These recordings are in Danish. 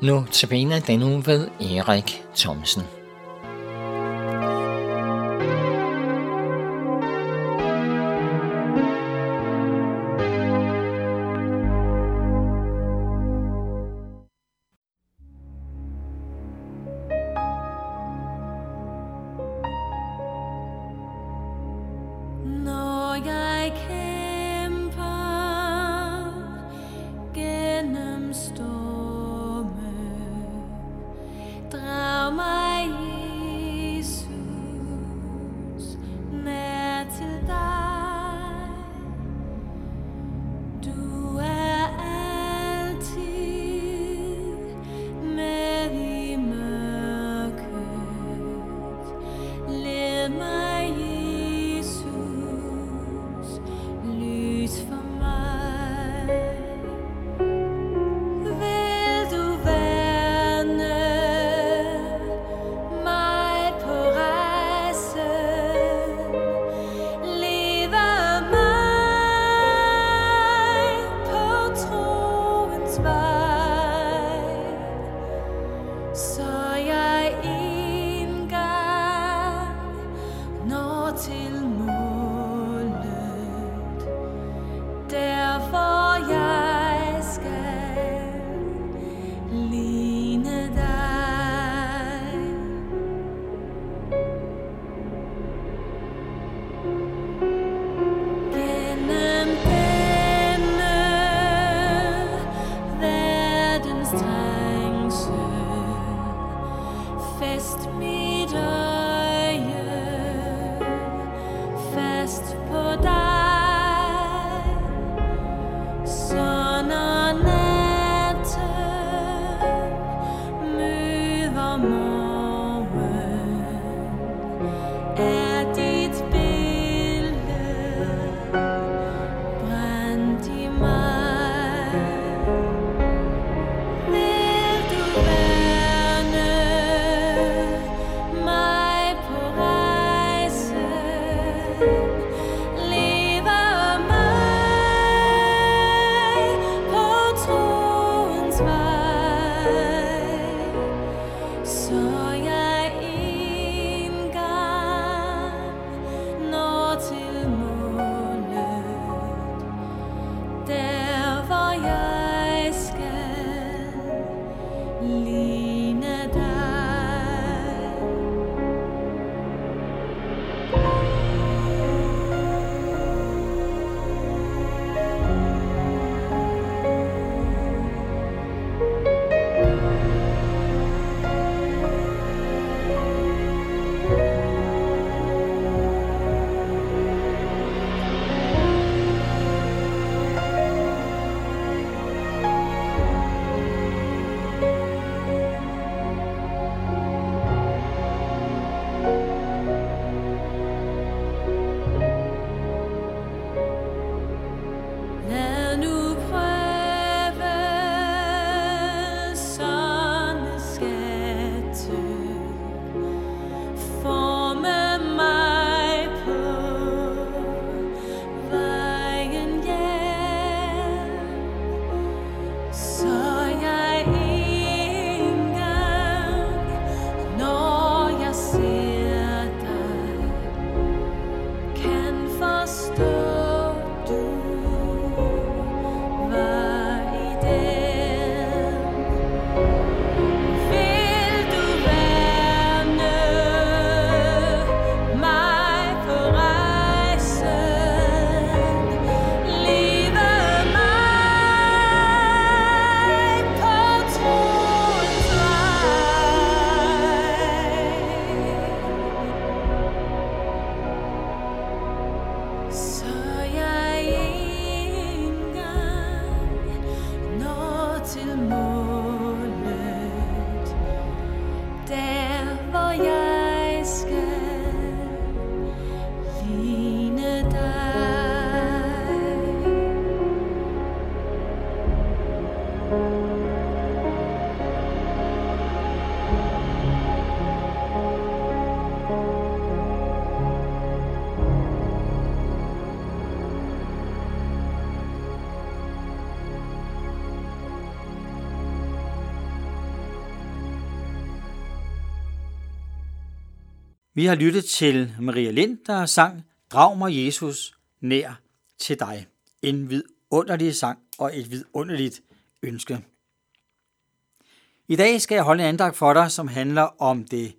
Nu tabiner den uge ved Erik Thomsen. Vi har lyttet til Maria Lind, der sang Drag mig Jesus nær til dig. En vidunderlig sang og et vidunderligt ønske. I dag skal jeg holde en andagt for dig, som handler om det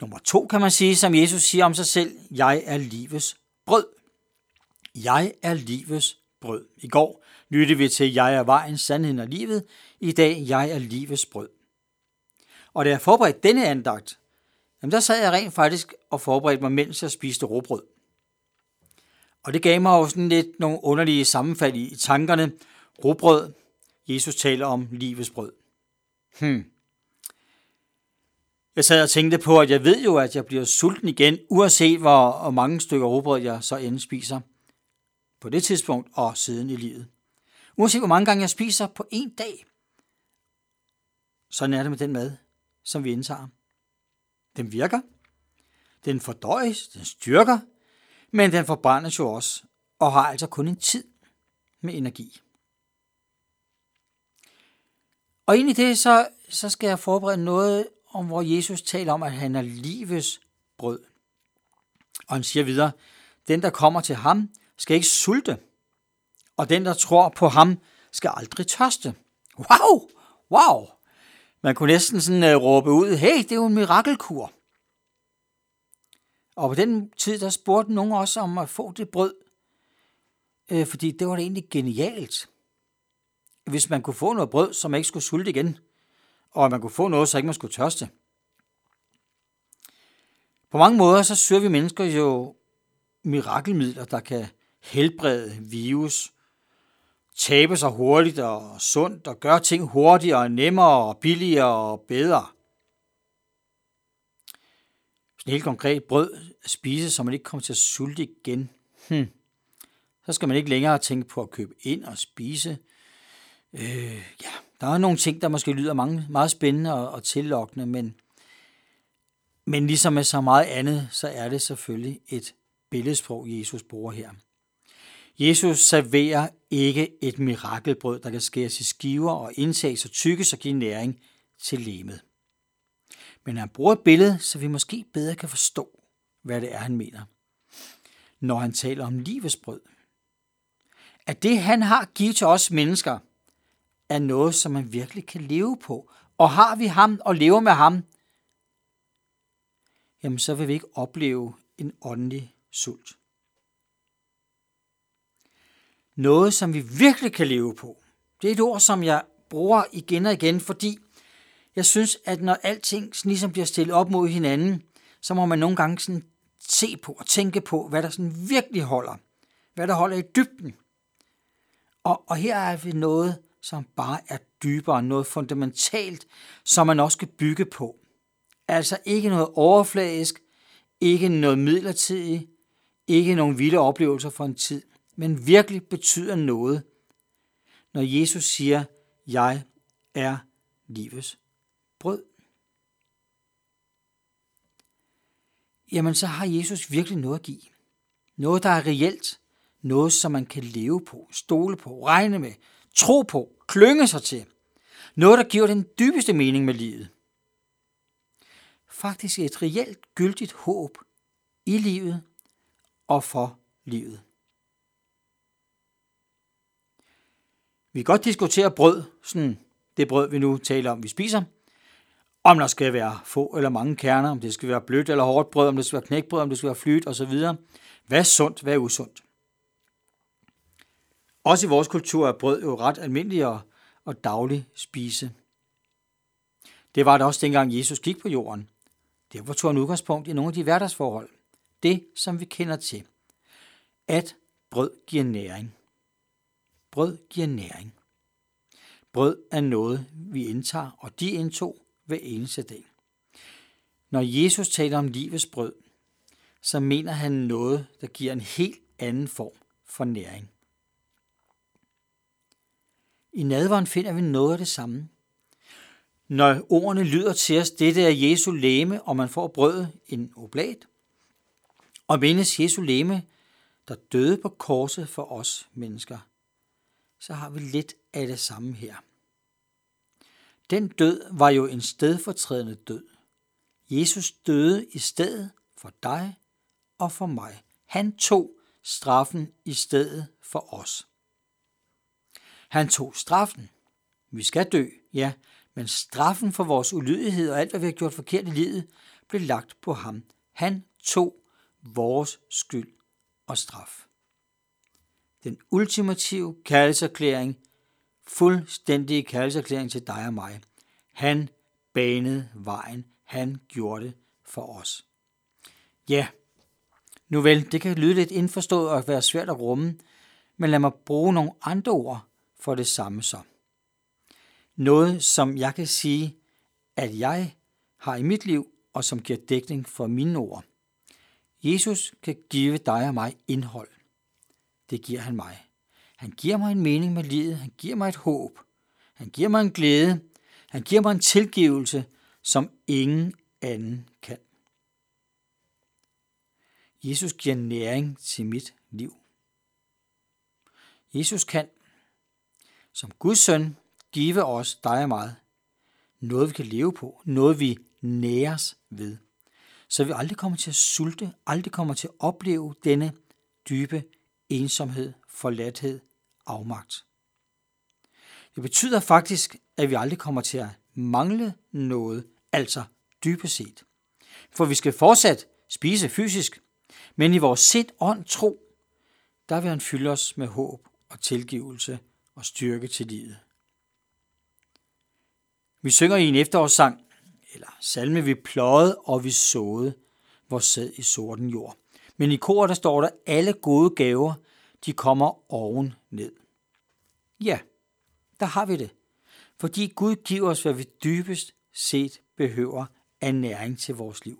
nummer to, kan man sige, som Jesus siger om sig selv. Jeg er livets brød. Jeg er livets brød. I går lyttede vi til, jeg er vejen, sandheden og livet. I dag, jeg er livets brød. Og da jeg forberedte denne andagt, jamen der sad jeg rent faktisk og forberedte mig, mens jeg spiste råbrød. Og det gav mig jo sådan lidt nogle underlige sammenfald i tankerne. Råbrød, Jesus taler om livets brød. Hmm. Jeg sad og tænkte på, at jeg ved jo, at jeg bliver sulten igen, uanset hvor mange stykker råbrød jeg så end spiser. På det tidspunkt og siden i livet. Uanset hvor mange gange jeg spiser på en dag. Sådan er det med den mad, som vi indtager. Den virker. Den fordøjes, den styrker, men den forbrændes jo også, og har altså kun en tid med energi. Og ind i det, så, så skal jeg forberede noget om, hvor Jesus taler om, at han er livets brød. Og han siger videre, den der kommer til ham, skal ikke sulte, og den der tror på ham, skal aldrig tørste. Wow! Wow! Man kunne næsten sådan uh, råbe ud, hey, det er jo en mirakelkur. Og på den tid, der spurgte nogen også om at få det brød, øh, fordi det var da egentlig genialt. Hvis man kunne få noget brød, så man ikke skulle sulte igen, og man kunne få noget, så ikke man skulle tørste. På mange måder, så søger vi mennesker jo mirakelmidler, der kan helbrede virus, tabe sig hurtigt og sundt og gøre ting hurtigere, nemmere og billigere og bedre. Sådan helt konkret brød at spise, så man ikke kommer til at sulte igen. Hmm. Så skal man ikke længere tænke på at købe ind og spise. Øh, ja, der er nogle ting, der måske lyder mange, meget spændende og, og tillokkende, men, men ligesom med så meget andet, så er det selvfølgelig et billedsprog, Jesus bruger her. Jesus serverer ikke et mirakelbrød, der kan skæres i skiver og indtages og tykkes og give næring til lemet. Men han bruger et billede, så vi måske bedre kan forstå, hvad det er, han mener, når han taler om livets brød. At det, han har givet til os mennesker, er noget, som man virkelig kan leve på. Og har vi ham og lever med ham, jamen så vil vi ikke opleve en åndelig sult. Noget, som vi virkelig kan leve på. Det er et ord, som jeg bruger igen og igen, fordi jeg synes, at når alting ligesom bliver stillet op mod hinanden, så må man nogle gange sådan se på og tænke på, hvad der sådan virkelig holder. Hvad der holder i dybden. Og, og her er vi noget, som bare er dybere, noget fundamentalt, som man også kan bygge på. Altså ikke noget overfladisk, ikke noget midlertidigt, ikke nogen vilde oplevelser for en tid, men virkelig betyder noget, når Jesus siger, jeg er livets brød. Jamen så har Jesus virkelig noget at give. Noget, der er reelt. Noget, som man kan leve på, stole på, regne med, tro på, klynge sig til. Noget, der giver den dybeste mening med livet. Faktisk et reelt gyldigt håb i livet og for livet. Vi kan godt diskutere brød, sådan det brød, vi nu taler om, vi spiser. Om der skal være få eller mange kerner, om det skal være blødt eller hårdt brød, om det skal være knækbrød, om det skal være flyt osv. Hvad er sundt, hvad er usundt? Også i vores kultur er brød jo ret almindeligt og, og daglig spise. Det var det også dengang Jesus gik på jorden. Derfor tog han udgangspunkt i nogle af de hverdagsforhold. Det, som vi kender til. At brød giver næring. Brød giver næring. Brød er noget, vi indtager, og de indtog hver eneste dag. Når Jesus taler om livets brød, så mener han noget, der giver en helt anden form for næring. I nadveren finder vi noget af det samme. Når ordene lyder til os, dette er Jesu læme, og man får brødet, en oblat, og mindes Jesu læme, der døde på korset for os mennesker, så har vi lidt af det samme her. Den død var jo en stedfortrædende død. Jesus døde i stedet for dig og for mig. Han tog straffen i stedet for os. Han tog straffen. Vi skal dø, ja, men straffen for vores ulydighed og alt, hvad vi har gjort forkert i livet, blev lagt på ham. Han tog vores skyld og straf. Den ultimative kærlighedserklæring, fuldstændige kærlighedserklæring til dig og mig. Han banede vejen. Han gjorde det for os. Ja, nu vel, det kan lyde lidt indforstået og være svært at rumme, men lad mig bruge nogle andre ord for det samme så. Noget, som jeg kan sige, at jeg har i mit liv, og som giver dækning for mine ord. Jesus kan give dig og mig indhold. Det giver han mig. Han giver mig en mening med livet. Han giver mig et håb. Han giver mig en glæde. Han giver mig en tilgivelse, som ingen anden kan. Jesus giver næring til mit liv. Jesus kan, som Guds søn, give os, dig og mig, noget vi kan leve på, noget vi næres ved, så vi aldrig kommer til at sulte, aldrig kommer til at opleve denne dybe ensomhed, forladthed, afmagt. Det betyder faktisk, at vi aldrig kommer til at mangle noget, altså dybest set. For vi skal fortsat spise fysisk, men i vores sind, ånd, tro, der vil han fylde os med håb og tilgivelse og styrke til livet. Vi synger i en efterårssang, eller salme, vi pløjede og vi såede, hvor sæd i sorten jord. Men i kor, der står der, alle gode gaver, de kommer oven ned. Ja, der har vi det. Fordi Gud giver os, hvad vi dybest set behøver af næring til vores liv.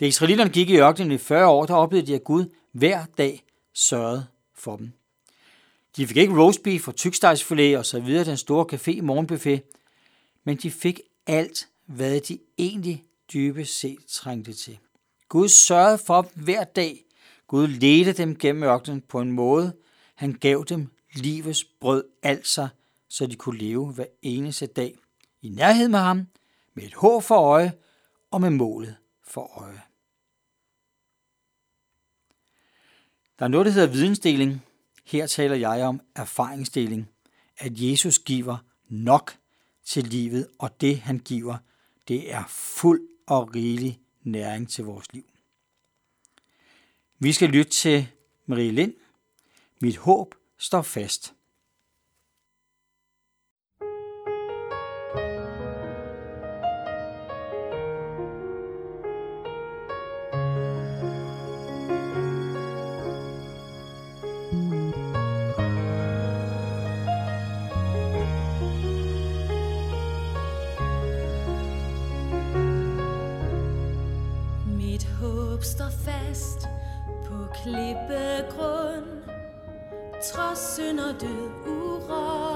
Da israelitterne gik i ørkenen i 40 år, der oplevede de, at Gud hver dag sørgede for dem. De fik ikke roastbeef og tykstegsfilet og så videre den store café morgenbuffet, men de fik alt, hvad de egentlig dybest set trængte til. Gud sørgede for hver dag. Gud ledte dem gennem ørkenen på en måde. Han gav dem livets brød, altså, så de kunne leve hver eneste dag i nærhed med ham, med et håb for øje og med målet for øje. Der er noget, der hedder vidensdeling. Her taler jeg om erfaringsdeling. At Jesus giver nok til livet, og det han giver, det er fuld og rigelig næring til vores liv. Vi skal lytte til Marie Lind. Mit håb står fast. Klippegrund. Trods synd og død urokkelig